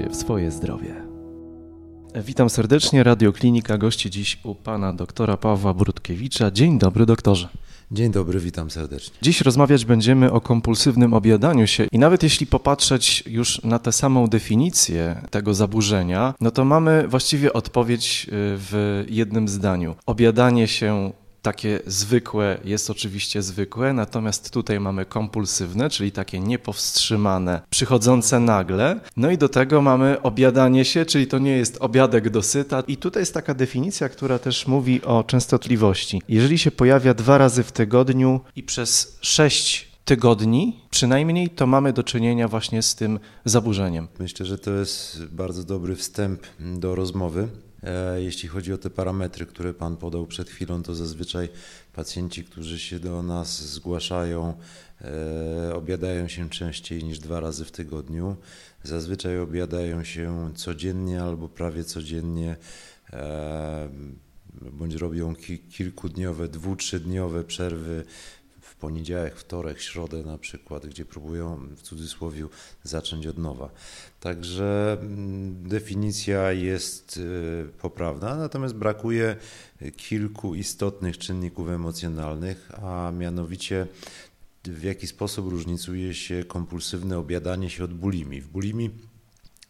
się w swoje zdrowie. Witam serdecznie, Radioklinika gości dziś u pana doktora Pawła Brudkiewicza. Dzień dobry doktorze. Dzień dobry, witam serdecznie. Dziś rozmawiać będziemy o kompulsywnym objadaniu się i nawet jeśli popatrzeć już na tę samą definicję tego zaburzenia, no to mamy właściwie odpowiedź y, w jednym zdaniu. Objadanie się takie zwykłe jest oczywiście zwykłe, natomiast tutaj mamy kompulsywne, czyli takie niepowstrzymane, przychodzące nagle. No i do tego mamy obiadanie się, czyli to nie jest obiadek dosyta. I tutaj jest taka definicja, która też mówi o częstotliwości. Jeżeli się pojawia dwa razy w tygodniu i przez sześć tygodni przynajmniej, to mamy do czynienia właśnie z tym zaburzeniem. Myślę, że to jest bardzo dobry wstęp do rozmowy. E, jeśli chodzi o te parametry, które Pan podał przed chwilą, to zazwyczaj pacjenci, którzy się do nas zgłaszają, e, obiadają się częściej niż dwa razy w tygodniu. Zazwyczaj obiadają się codziennie albo prawie codziennie, e, bądź robią kilkudniowe, dwu, trzydniowe przerwy poniedziałek, wtorek, środę na przykład, gdzie próbują w cudzysłowie zacząć od nowa. Także mm, definicja jest y, poprawna, natomiast brakuje kilku istotnych czynników emocjonalnych, a mianowicie w jaki sposób różnicuje się kompulsywne obiadanie się od bulimi. W bulimi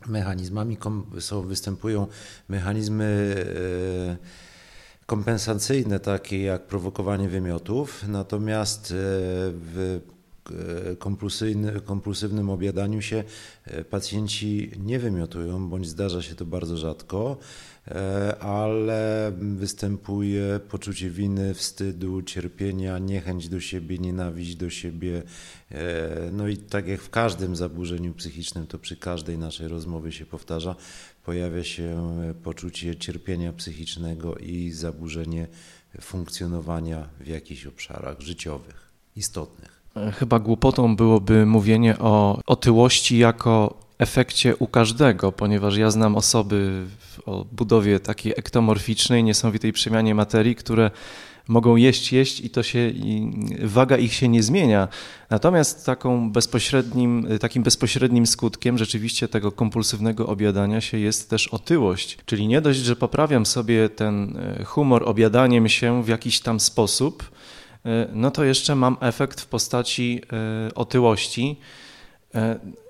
mechanizmami są, występują mechanizmy yy, kompensacyjne, takie jak prowokowanie wymiotów, natomiast e, w e, kompulsywnym obiadaniu się e, pacjenci nie wymiotują, bądź zdarza się to bardzo rzadko, ale występuje poczucie winy, wstydu, cierpienia, niechęć do siebie, nienawiść do siebie. No i tak jak w każdym zaburzeniu psychicznym, to przy każdej naszej rozmowie się powtarza, pojawia się poczucie cierpienia psychicznego i zaburzenie funkcjonowania w jakichś obszarach życiowych, istotnych. Chyba głupotą byłoby mówienie o otyłości jako efekcie u każdego, ponieważ ja znam osoby o budowie takiej ektomorficznej, niesamowitej przemianie materii, które mogą jeść, jeść i to się, i waga ich się nie zmienia. Natomiast taką bezpośrednim, takim bezpośrednim skutkiem rzeczywiście tego kompulsywnego obiadania się jest też otyłość. Czyli nie dość, że poprawiam sobie ten e, humor obiadaniem się w jakiś tam sposób, e, no to jeszcze mam efekt w postaci e, otyłości.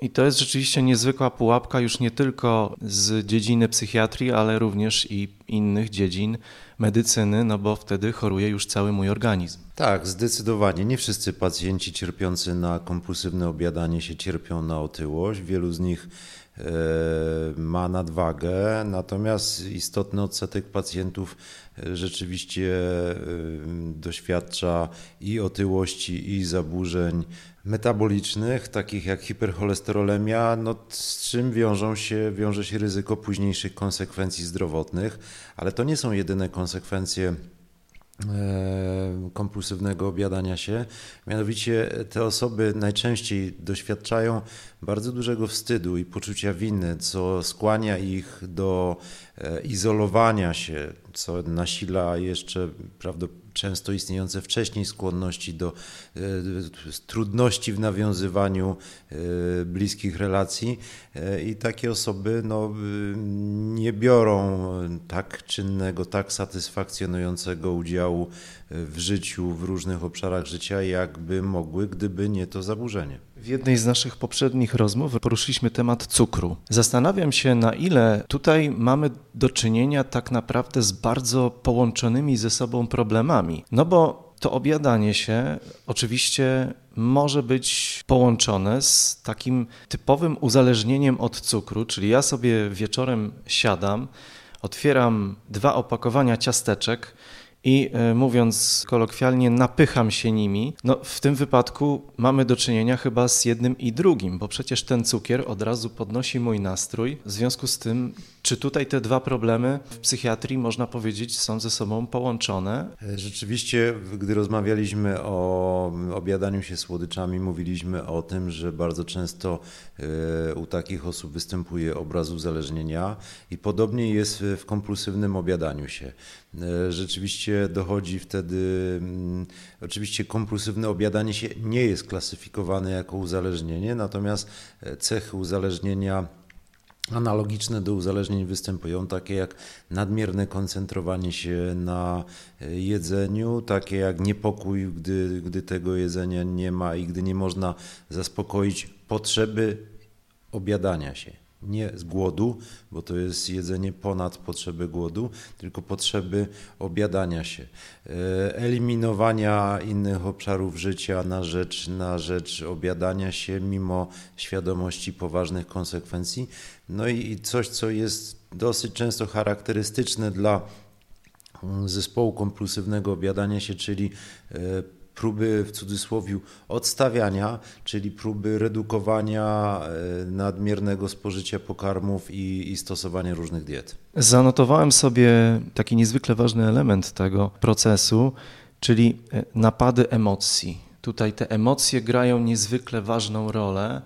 I to jest rzeczywiście niezwykła pułapka już nie tylko z dziedziny psychiatrii, ale również i innych dziedzin medycyny, no bo wtedy choruje już cały mój organizm. Tak, zdecydowanie. Nie wszyscy pacjenci cierpiący na kompulsywne obiadanie się cierpią na otyłość. Wielu z nich e, ma nadwagę, natomiast istotny odsetek pacjentów e, rzeczywiście e, doświadcza i otyłości, i zaburzeń metabolicznych, takich jak hipercholesterolemia, no, z czym wiążą się, wiąże się ryzyko późniejszych konsekwencji zdrowotnych, ale to nie są jedyne konsekwencje e, kompulsywnego obiadania się. Mianowicie te osoby najczęściej doświadczają bardzo dużego wstydu i poczucia winy, co skłania ich do e, izolowania się, co nasila jeszcze prawdopodobnie często istniejące wcześniej skłonności do e, trudności w nawiązywaniu e, bliskich relacji e, i takie osoby no, nie biorą tak czynnego, tak satysfakcjonującego udziału w życiu w różnych obszarach życia, jakby mogły, gdyby nie to zaburzenie. W jednej z naszych poprzednich rozmów poruszyliśmy temat cukru. Zastanawiam się, na ile tutaj mamy do czynienia tak naprawdę z bardzo połączonymi ze sobą problemami. No bo to obiadanie się oczywiście może być połączone z takim typowym uzależnieniem od cukru, czyli ja sobie wieczorem siadam, otwieram dwa opakowania ciasteczek i e, mówiąc kolokwialnie, napycham się nimi, no w tym wypadku mamy do czynienia chyba z jednym i drugim, bo przecież ten cukier od razu podnosi mój nastrój. W związku z tym, czy tutaj te dwa problemy w psychiatrii, można powiedzieć, są ze sobą połączone? Rzeczywiście, gdy rozmawialiśmy o obiadaniu się słodyczami, mówiliśmy o tym, że bardzo często e, u takich osób występuje obraz uzależnienia i podobnie jest w kompulsywnym obiadaniu się. E, rzeczywiście dochodzi wtedy, mm, oczywiście kompulsywne obiadanie się nie jest klasyfikowane jako uzależnienie, natomiast e, cechy uzależnienia analogiczne do uzależnień występują, takie jak nadmierne koncentrowanie się na e, jedzeniu, takie jak niepokój, gdy, gdy tego jedzenia nie ma i gdy nie można zaspokoić potrzeby obiadania się nie z głodu, bo to jest jedzenie ponad potrzeby głodu, tylko potrzeby obiadania się, e, eliminowania innych obszarów życia na rzecz, na rzecz obiadania się mimo świadomości poważnych konsekwencji. No i coś, co jest dosyć często charakterystyczne dla mm, zespołu kompulsywnego obiadania się, czyli e, próby w cudzysłowie odstawiania, czyli próby redukowania e, nadmiernego spożycia pokarmów i, i stosowania różnych diet. Zanotowałem sobie taki niezwykle ważny element tego procesu, czyli e, napady emocji. Tutaj te emocje grają niezwykle ważną rolę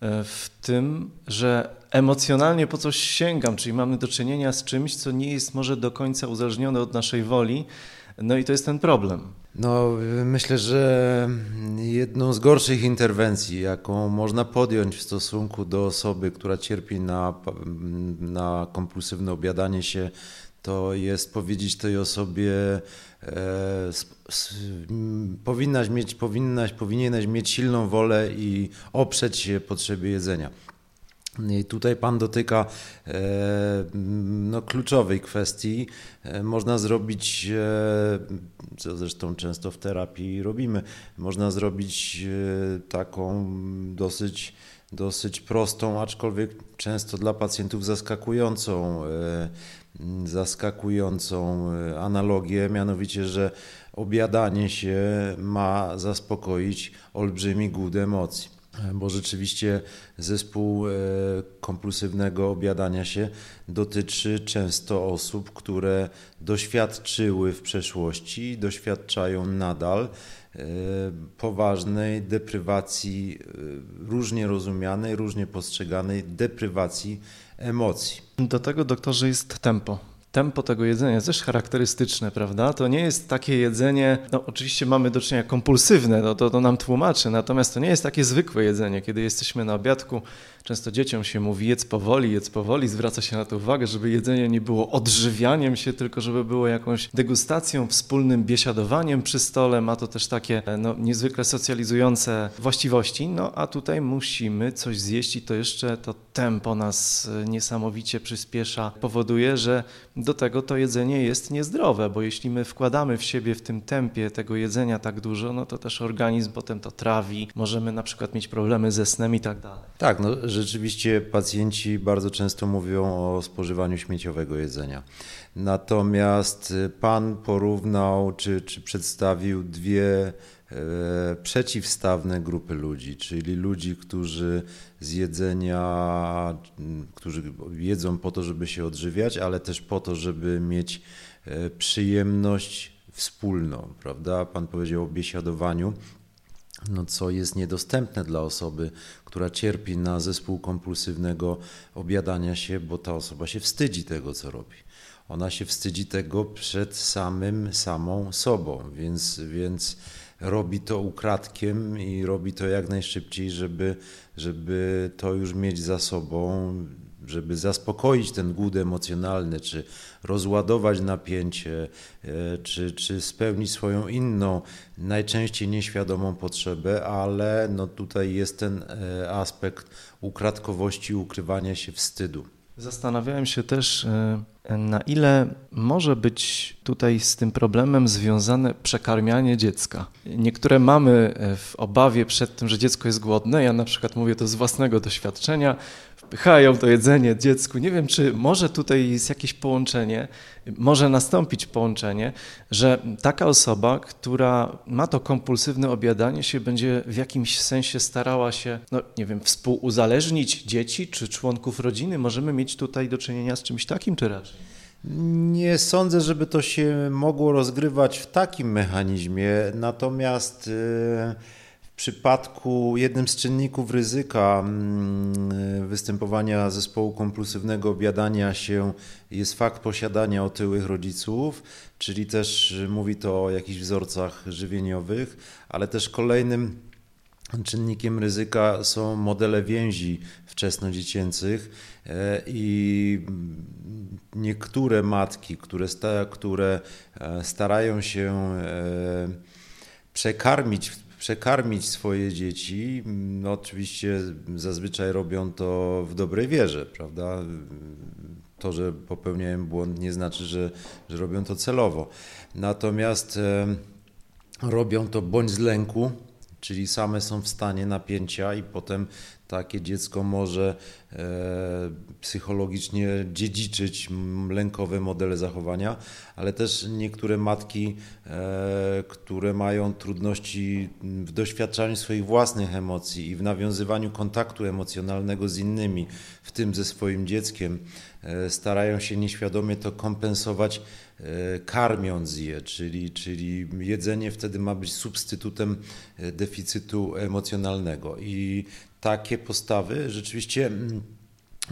e, w tym, że emocjonalnie po coś sięgam, czyli mamy do czynienia z czymś, co nie jest może do końca uzależnione od naszej woli, no i to jest ten problem. No, myślę, że jedną z gorszych interwencji, jaką można podjąć w stosunku do osoby, która cierpi na, na kompulsywne obiadanie się, to jest powiedzieć tej osobie, e, powinnaś mieć, powinnaś, powinieneś mieć silną wolę i oprzeć się potrzebie jedzenia. Tutaj Pan dotyka e, no, kluczowej kwestii. E, można zrobić, e, co zresztą często w terapii robimy, można zrobić taką dosyć, dosyć prostą, aczkolwiek często dla pacjentów zaskakującą, zaskakującą analogię, mianowicie, że obiadanie się ma zaspokoić olbrzymi głód emocji bo rzeczywiście zespół e, kompulsywnego obiadania się dotyczy często osób, które doświadczyły w przeszłości, doświadczają nadal e, poważnej deprywacji, e, różnie rozumianej, różnie postrzeganej deprywacji emocji. Do tego doktorze jest tempo tempo tego jedzenia jest też charakterystyczne, prawda? To nie jest takie jedzenie, no oczywiście mamy do czynienia kompulsywne, no to, to nam tłumaczy, natomiast to nie jest takie zwykłe jedzenie, kiedy jesteśmy na obiadku, często dzieciom się mówi jedz powoli, jedz powoli, zwraca się na to uwagę, żeby jedzenie nie było odżywianiem się, tylko żeby było jakąś degustacją, wspólnym biesiadowaniem przy stole, ma to też takie no, niezwykle socjalizujące właściwości, no a tutaj musimy coś zjeść i to jeszcze to tempo nas niesamowicie przyspiesza, powoduje, że do tego to jedzenie jest niezdrowe, bo jeśli my wkładamy w siebie w tym tempie tego jedzenia tak dużo, no to też organizm potem to trawi, możemy na przykład mieć problemy ze snem i tak dalej. Tak, no rzeczywiście pacjenci bardzo często mówią o spożywaniu śmieciowego jedzenia. Natomiast pan porównał czy, czy przedstawił dwie E, przeciwstawne grupy ludzi, czyli ludzi, którzy z jedzenia, którzy jedzą po to, żeby się odżywiać, ale też po to, żeby mieć e, przyjemność wspólną, prawda? Pan powiedział o biesiadowaniu, no co jest niedostępne dla osoby, która cierpi na zespół kompulsywnego obiadania się, bo ta osoba się wstydzi tego, co robi. Ona się wstydzi tego przed samym, samą sobą, więc, więc robi to ukradkiem i robi to jak najszybciej, żeby, żeby to już mieć za sobą, żeby zaspokoić ten głód emocjonalny, czy rozładować napięcie, e, czy, czy spełnić swoją inną, najczęściej nieświadomą potrzebę, ale no tutaj jest ten e, aspekt ukradkowości, ukrywania się wstydu. Zastanawiałem się też, e, na ile może być tutaj z tym problemem związane przekarmianie dziecka. Niektóre mamy w obawie przed tym, że dziecko jest głodne, ja na przykład mówię to z własnego doświadczenia, wpychają to jedzenie dziecku. Nie wiem, czy może tutaj jest jakieś połączenie, może nastąpić połączenie, że taka osoba, która ma to kompulsywne obiadanie się, będzie w jakimś sensie starała się, no nie wiem, współuzależnić dzieci czy członków rodziny. Możemy mieć tutaj do czynienia z czymś takim, czy raczej? Nie sądzę, żeby to się mogło rozgrywać w takim mechanizmie, natomiast. Yy przypadku jednym z czynników ryzyka mm, występowania zespołu kompulsywnego obiadania się jest fakt posiadania otyłych rodziców, czyli też mówi to o jakichś wzorcach żywieniowych, ale też kolejnym czynnikiem ryzyka są modele więzi wczesnodziecięcych e, i niektóre matki, które, które e, starają się e, przekarmić, przekarmić swoje dzieci, no oczywiście zazwyczaj robią to w dobrej wierze, prawda? To, że popełniają błąd nie znaczy, że, że robią to celowo. Natomiast robią to bądź z lęku, czyli same są w stanie napięcia i potem takie dziecko może e, psychologicznie dziedziczyć lękowe modele zachowania, ale też niektóre matki, e, które mają trudności w doświadczaniu swoich własnych emocji i w nawiązywaniu kontaktu emocjonalnego z innymi, w tym ze swoim dzieckiem, e, starają się nieświadomie to kompensować karmiąc je, czyli, czyli jedzenie wtedy ma być substytutem deficytu emocjonalnego. I takie postawy rzeczywiście mm,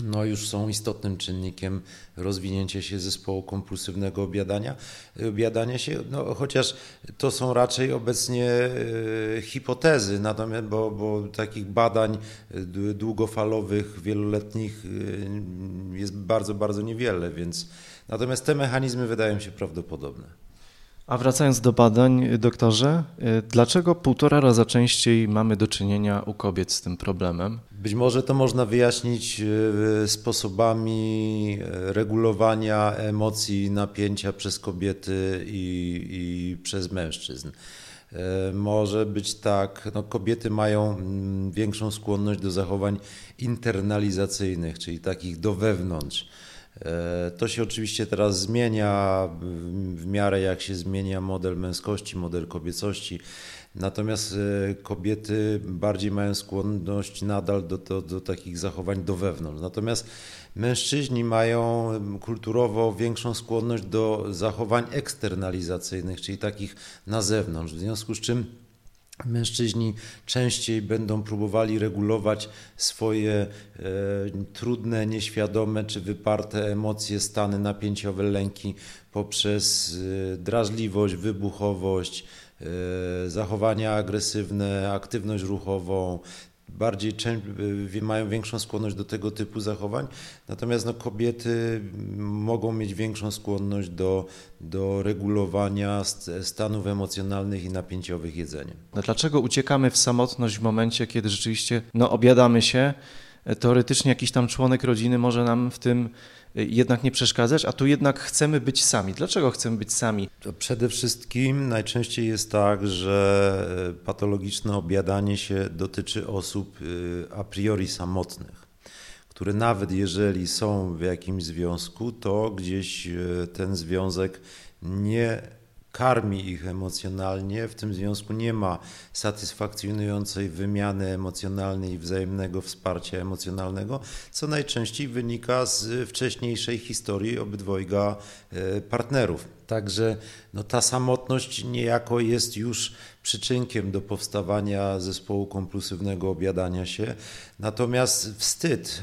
no już są istotnym czynnikiem rozwinięcia się zespołu kompulsywnego obiadania, obiadania się, no, chociaż to są raczej obecnie e, hipotezy, natomiast, bo, bo takich badań długofalowych, wieloletnich e, jest bardzo, bardzo niewiele, więc natomiast te mechanizmy wydają się prawdopodobne. A wracając do badań, doktorze, y, dlaczego półtora raza częściej mamy do czynienia u kobiet z tym problemem? Być może to można wyjaśnić y, sposobami y, regulowania emocji, napięcia przez kobiety i, i przez mężczyzn. Może być tak, no kobiety mają mm, większą skłonność do zachowań internalizacyjnych, czyli takich do wewnątrz to się oczywiście teraz zmienia w miarę jak się zmienia model męskości, model kobiecości. Natomiast e, kobiety bardziej mają skłonność nadal do, do, do takich zachowań do wewnątrz. Natomiast mężczyźni mają kulturowo większą skłonność do zachowań eksternalizacyjnych, czyli takich na zewnątrz. W związku z czym Mężczyźni częściej będą próbowali regulować swoje e, trudne, nieświadome czy wyparte emocje, stany napięciowe, lęki poprzez e, drażliwość, wybuchowość, e, zachowania agresywne, aktywność ruchową, bardziej y, mają większą skłonność do tego typu zachowań, natomiast no, kobiety mogą mieć większą skłonność do, do regulowania stanów emocjonalnych i napięciowych jedzeniem. No, dlaczego uciekamy w samotność w momencie, kiedy rzeczywiście no, obiadamy się? Teoretycznie jakiś tam członek rodziny może nam w tym jednak nie przeszkadzać, a tu jednak chcemy być sami. Dlaczego chcemy być sami? To przede wszystkim najczęściej jest tak, że e, patologiczne obiadanie się dotyczy osób e, a priori samotnych, które nawet jeżeli są w jakimś związku, to gdzieś e, ten związek nie karmi ich emocjonalnie. W tym związku nie ma satysfakcjonującej wymiany emocjonalnej i wzajemnego wsparcia emocjonalnego, co najczęściej wynika z wcześniejszej historii obydwojga e, partnerów. Także no, ta samotność niejako jest już przyczynkiem do powstawania zespołu kompulsywnego obiadania się. Natomiast wstyd.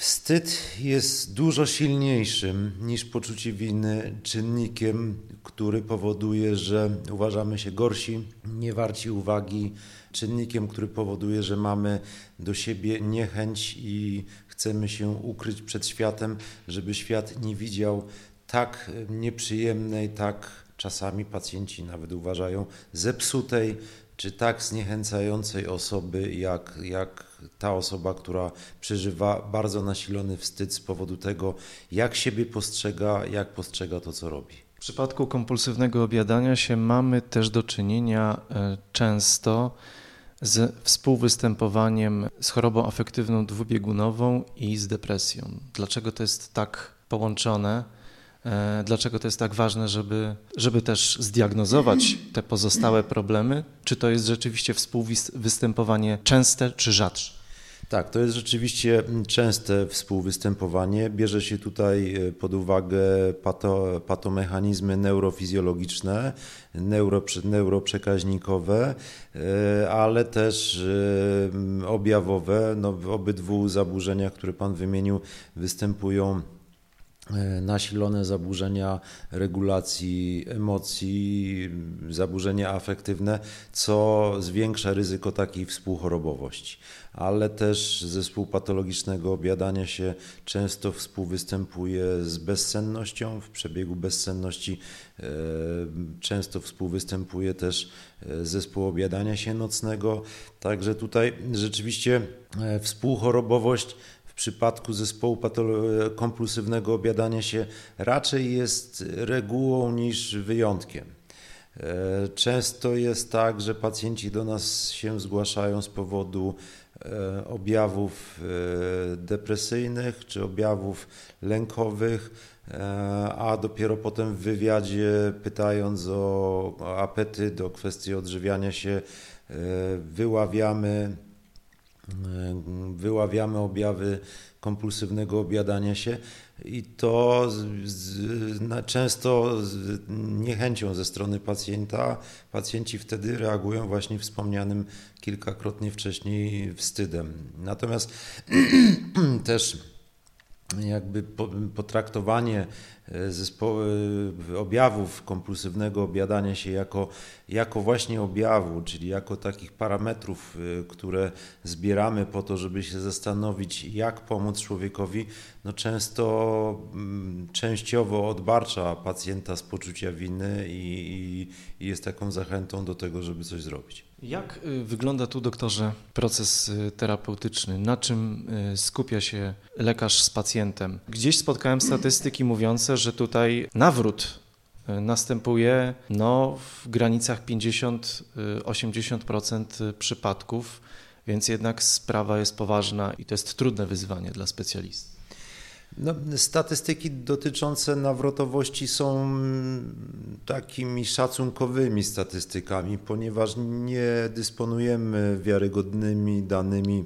Wstyd jest dużo silniejszym niż poczucie winy czynnikiem, który powoduje, że uważamy się gorsi, nie warci uwagi, czynnikiem, który powoduje, że mamy do siebie niechęć i chcemy się ukryć przed światem, żeby świat nie widział tak nieprzyjemnej, tak czasami pacjenci nawet uważają zepsutej czy tak zniechęcającej osoby, jak, jak ta osoba, która przeżywa bardzo nasilony wstyd z powodu tego, jak siebie postrzega, jak postrzega to, co robi. W przypadku kompulsywnego obiadania się mamy też do czynienia e, często z współwystępowaniem z chorobą afektywną dwubiegunową i z depresją. Dlaczego to jest tak połączone? E, dlaczego to jest tak ważne, żeby, żeby też zdiagnozować te pozostałe problemy? Czy to jest rzeczywiście współwystępowanie częste czy rzadsze? Tak, to jest rzeczywiście częste współwystępowanie. Bierze się tutaj e, pod uwagę pato, patomechanizmy neurofizjologiczne, neuro, neuroprzekaźnikowe, e, ale też objawowe. No, w obydwu zaburzeniach, które Pan wymienił, występują E, nasilone zaburzenia regulacji emocji, zaburzenia afektywne, co zwiększa ryzyko takiej współchorobowości. Ale też zespół patologicznego objadania się często współwystępuje z bezsennością. W przebiegu bezsenności e, często współwystępuje też e, zespół objadania się nocnego. Także tutaj rzeczywiście współchorobowość przypadku zespołu kompulsywnego obiadania się raczej jest regułą niż wyjątkiem. E, często jest tak, że pacjenci do nas się zgłaszają z powodu e, objawów e, depresyjnych czy objawów lękowych, a dopiero potem w wywiadzie, pytając o apetyt, o kwestię odżywiania się, wyławiamy wyławiamy objawy kompulsywnego obiadania się i to z, z, często z niechęcią ze strony pacjenta. Pacjenci wtedy reagują właśnie wspomnianym kilkakrotnie wcześniej wstydem. Natomiast też jakby potraktowanie e, e, objawów kompulsywnego obiadania się jako, jako właśnie objawu, czyli jako takich parametrów, e, które zbieramy po to, żeby się zastanowić, jak pomóc człowiekowi, no często mm, częściowo odbarcza pacjenta z poczucia winy i, i jest taką zachętą do tego, żeby coś zrobić. Jak y, wygląda tu, doktorze, proces y, terapeutyczny? Na czym y, skupia się lekarz z pacjentem? Gdzieś spotkałem statystyki mówiące, że tutaj nawrót następuje no, w granicach 50-80% przypadków, więc jednak sprawa jest poważna i to jest trudne wyzwanie dla specjalisty. No, statystyki dotyczące nawrotowości są takimi szacunkowymi statystykami, ponieważ nie dysponujemy wiarygodnymi danymi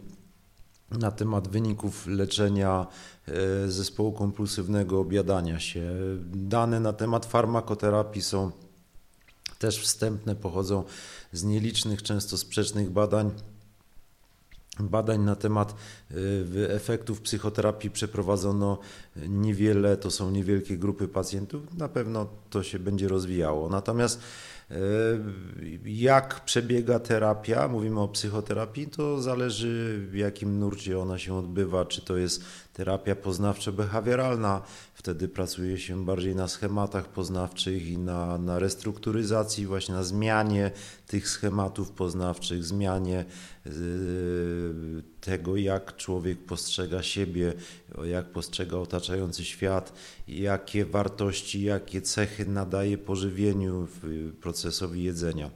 na temat wyników leczenia e, zespołu kompulsywnego objadania się. Dane na temat farmakoterapii są też wstępne, pochodzą z nielicznych, często sprzecznych badań Badań na temat y, efektów psychoterapii przeprowadzono niewiele, to są niewielkie grupy pacjentów, na pewno to się będzie rozwijało. Natomiast y, jak przebiega terapia, mówimy o psychoterapii, to zależy w jakim nurcie ona się odbywa, czy to jest terapia poznawczo-behawioralna, wtedy pracuje się bardziej na schematach poznawczych i na, na restrukturyzacji, właśnie na zmianie tych schematów poznawczych, zmianie yy, tego, jak człowiek postrzega siebie, jak postrzega otaczający świat, jakie wartości, jakie cechy nadaje pożywieniu, procesowi jedzenia.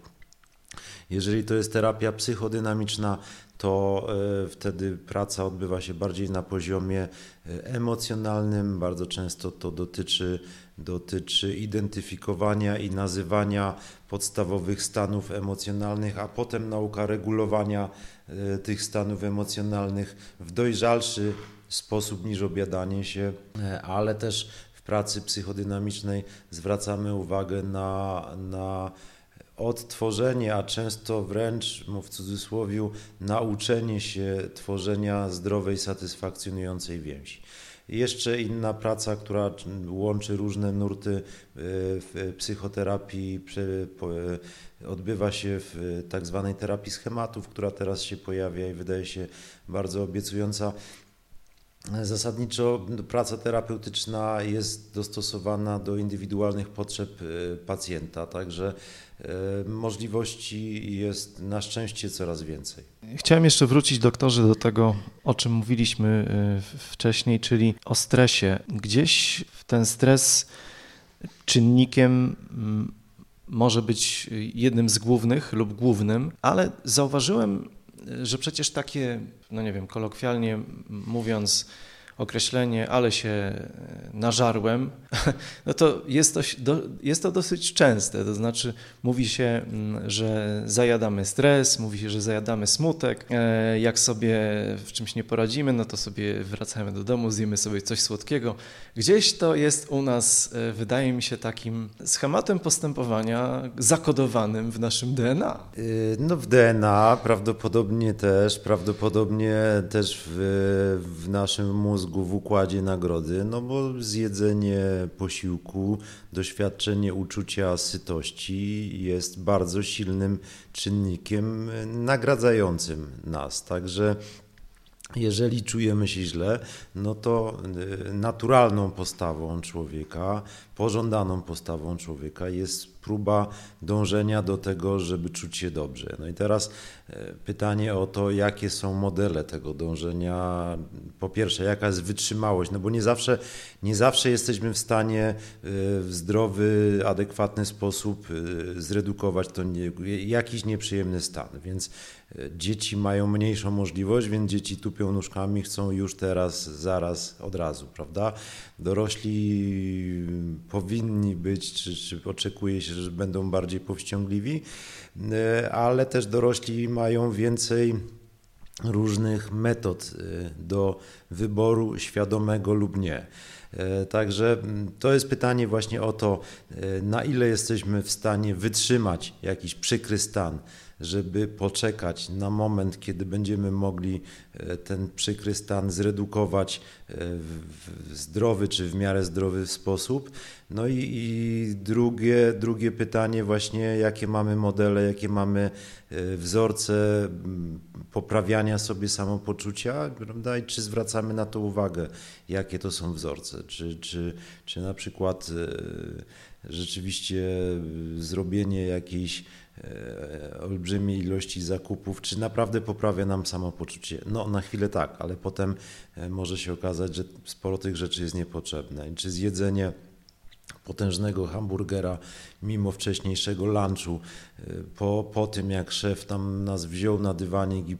Jeżeli to jest terapia psychodynamiczna, to e, wtedy praca odbywa się bardziej na poziomie e, emocjonalnym. Bardzo często to dotyczy, dotyczy identyfikowania i nazywania podstawowych stanów emocjonalnych, a potem nauka regulowania e, tych stanów emocjonalnych w dojrzalszy sposób niż obiadanie się, ale też w pracy psychodynamicznej zwracamy uwagę na, na odtworzenie, a często wręcz, w cudzysłowie, nauczenie się tworzenia zdrowej, satysfakcjonującej więzi. Jeszcze inna praca, która łączy różne nurty e, w psychoterapii, e, odbywa się w tak zwanej terapii schematów, która teraz się pojawia i wydaje się bardzo obiecująca. Zasadniczo praca terapeutyczna jest dostosowana do indywidualnych potrzeb e, pacjenta, także e, możliwości jest na szczęście coraz więcej. Chciałem jeszcze wrócić, doktorze, do tego, o czym mówiliśmy e, wcześniej, czyli o stresie. Gdzieś ten stres czynnikiem mm, może być jednym z głównych lub głównym, ale zauważyłem, że przecież takie, no nie wiem, kolokwialnie mówiąc, określenie, ale się nażarłem, no to jest to, jest to dosyć częste. To znaczy, mówi się, mm, że zajadamy stres, mówi się, że zajadamy smutek. E, jak sobie w czymś nie poradzimy, no to sobie wracamy do domu, zjemy sobie coś słodkiego. Gdzieś to jest u nas, e, wydaje mi się, takim schematem postępowania zakodowanym w naszym DNA. No w DNA prawdopodobnie też, prawdopodobnie też w, w naszym mózgu w układzie nagrody, no bo zjedzenie posiłku, doświadczenie uczucia sytości jest bardzo silnym czynnikiem nagradzającym nas. Także jeżeli czujemy się źle, no to y, naturalną postawą człowieka, pożądaną postawą człowieka jest próba dążenia do tego, żeby czuć się dobrze. No i teraz e, pytanie o to, jakie są modele tego dążenia. Po pierwsze, jaka jest wytrzymałość, no bo nie zawsze, nie zawsze jesteśmy w stanie e, w zdrowy, adekwatny sposób e, zredukować to nie, jakiś nieprzyjemny stan, więc dzieci mają mniejszą możliwość, więc dzieci tupią nóżkami, chcą już teraz, zaraz, od razu, prawda? Dorośli powinni być, czy, czy oczekuje się, że będą bardziej powściągliwi, e, ale też dorośli mają więcej różnych metod e, do wyboru świadomego lub nie. E, także to jest pytanie właśnie o to, na ile jesteśmy w stanie wytrzymać jakiś przykry stan żeby poczekać na moment, kiedy będziemy mogli e, ten przykry stan zredukować e, w zdrowy czy w miarę zdrowy sposób. No i, i drugie, drugie pytanie właśnie, jakie mamy modele, jakie mamy e, wzorce poprawiania sobie samopoczucia, prawda? I czy zwracamy na to uwagę, jakie to są wzorce, czy, czy, czy na przykład rzeczywiście zrobienie jakiejś E, olbrzymiej ilości zakupów, czy naprawdę poprawia nam samopoczucie? No na chwilę tak, ale potem e, może się okazać, że sporo tych rzeczy jest niepotrzebne. Czy zjedzenie potężnego hamburgera mimo wcześniejszego lunchu. Po, po tym jak szef tam nas wziął na dywanik i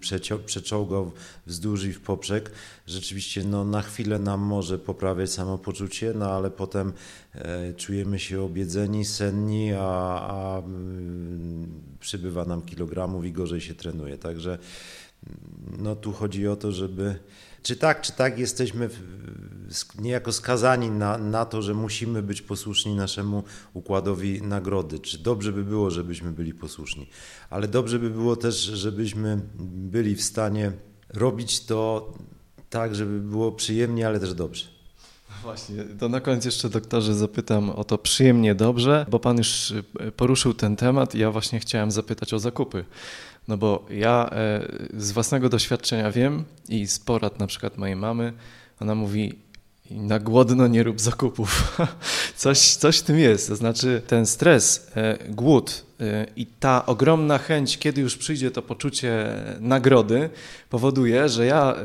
przeczołgał wzdłuż i w poprzek, rzeczywiście no, na chwilę nam może poprawiać samopoczucie, no ale potem e, czujemy się obiedzeni, senni, a, a mm, przybywa nam kilogramów i gorzej się trenuje. Także mm, no, tu chodzi o to, żeby czy tak, czy tak jesteśmy niejako skazani na, na to, że musimy być posłuszni naszemu układowi nagrody. Czy dobrze by było, żebyśmy byli posłuszni, ale dobrze by było też, żebyśmy byli w stanie robić to tak, żeby było przyjemnie, ale też dobrze. Właśnie, to na koniec jeszcze doktorze zapytam o to przyjemnie dobrze, bo pan już e, poruszył ten temat i ja właśnie chciałem zapytać o zakupy. No bo ja e, z własnego doświadczenia wiem i z porad na przykład mojej mamy, ona mówi, na głodno nie rób zakupów. Coś, coś w tym jest. To znaczy ten stres, e, głód e, i ta ogromna chęć, kiedy już przyjdzie to poczucie nagrody, powoduje, że ja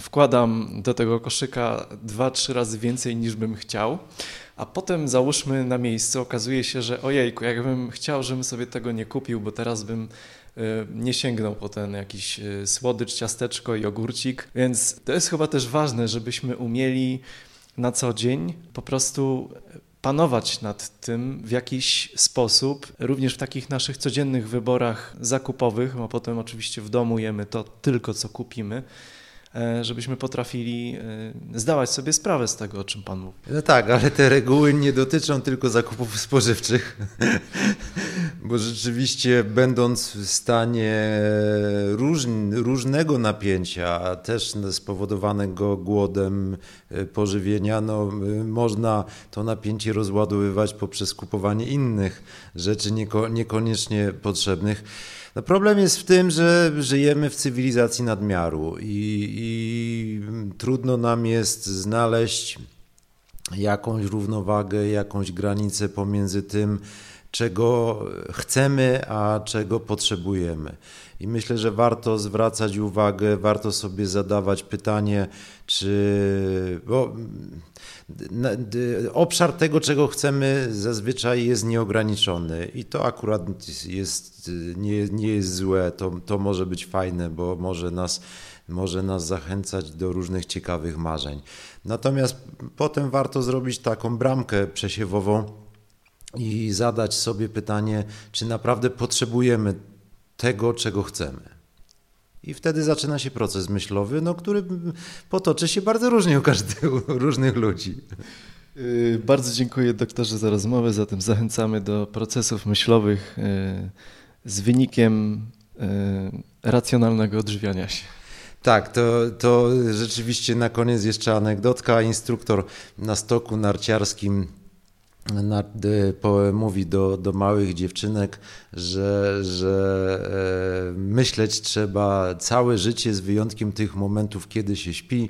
wkładam do tego koszyka dwa, trzy razy więcej niż bym chciał. A potem załóżmy na miejscu, okazuje się, że ojejku, jakbym chciał, żebym sobie tego nie kupił, bo teraz bym nie sięgnął po ten jakiś y, słodycz, ciasteczko i ogórcik. Więc to jest chyba też ważne, żebyśmy umieli na co dzień po prostu panować nad tym w jakiś sposób, również w takich naszych codziennych wyborach zakupowych, a potem oczywiście w domu jemy to tylko, co kupimy E, żebyśmy potrafili e, zdawać sobie sprawę z tego, o czym Pan mówi. No tak, ale te reguły nie dotyczą tylko zakupów spożywczych, bo rzeczywiście będąc w stanie róż, różnego napięcia, też spowodowanego głodem e, pożywienia, no, można to napięcie rozładowywać poprzez kupowanie innych rzeczy nieko, niekoniecznie potrzebnych. No problem jest w tym, że żyjemy w cywilizacji nadmiaru i, i trudno nam jest znaleźć jakąś równowagę, jakąś granicę pomiędzy tym, czego chcemy, a czego potrzebujemy. I myślę, że warto zwracać uwagę, warto sobie zadawać pytanie, czy. Bo obszar tego, czego chcemy, zazwyczaj jest nieograniczony i to akurat jest, nie, nie jest złe, to, to może być fajne, bo może nas, może nas zachęcać do różnych ciekawych marzeń. Natomiast potem warto zrobić taką bramkę przesiewową i zadać sobie pytanie, czy naprawdę potrzebujemy tego, czego chcemy. I wtedy zaczyna się proces myślowy, no, który potoczy się bardzo różnie u każdego, u różnych ludzi. Y, bardzo dziękuję doktorze za rozmowę, zatem zachęcamy do procesów myślowych y, z wynikiem y, racjonalnego odżywiania się. Tak, to, to rzeczywiście na koniec jeszcze anegdotka. Instruktor na stoku narciarskim na, po, mówi do, do małych dziewczynek, że, że e, myśleć trzeba całe życie z wyjątkiem tych momentów, kiedy się śpi.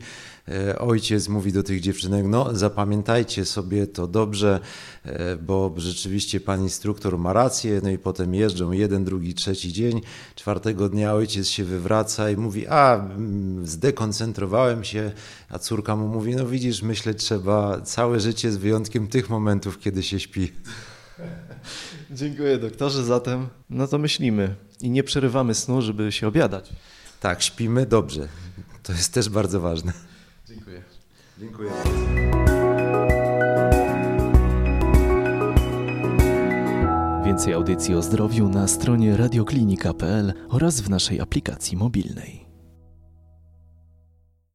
E, ojciec mówi do tych dziewczynek, no zapamiętajcie sobie to dobrze, e, bo rzeczywiście pan instruktor ma rację, no i potem jeżdżą jeden, drugi, trzeci dzień, czwartego dnia ojciec się wywraca i mówi, a mm, zdekoncentrowałem się, a córka mu mówi, no widzisz, myśleć trzeba całe życie z wyjątkiem tych momentów, kiedy się śpi. Dziękuję doktorze, zatem no to myślimy i nie przerywamy snu, żeby się obiadać. Tak, śpimy dobrze. To jest też bardzo ważne. Dziękuję. Dziękuję. Więcej audycji o zdrowiu na stronie radioklinika.pl oraz w naszej aplikacji mobilnej.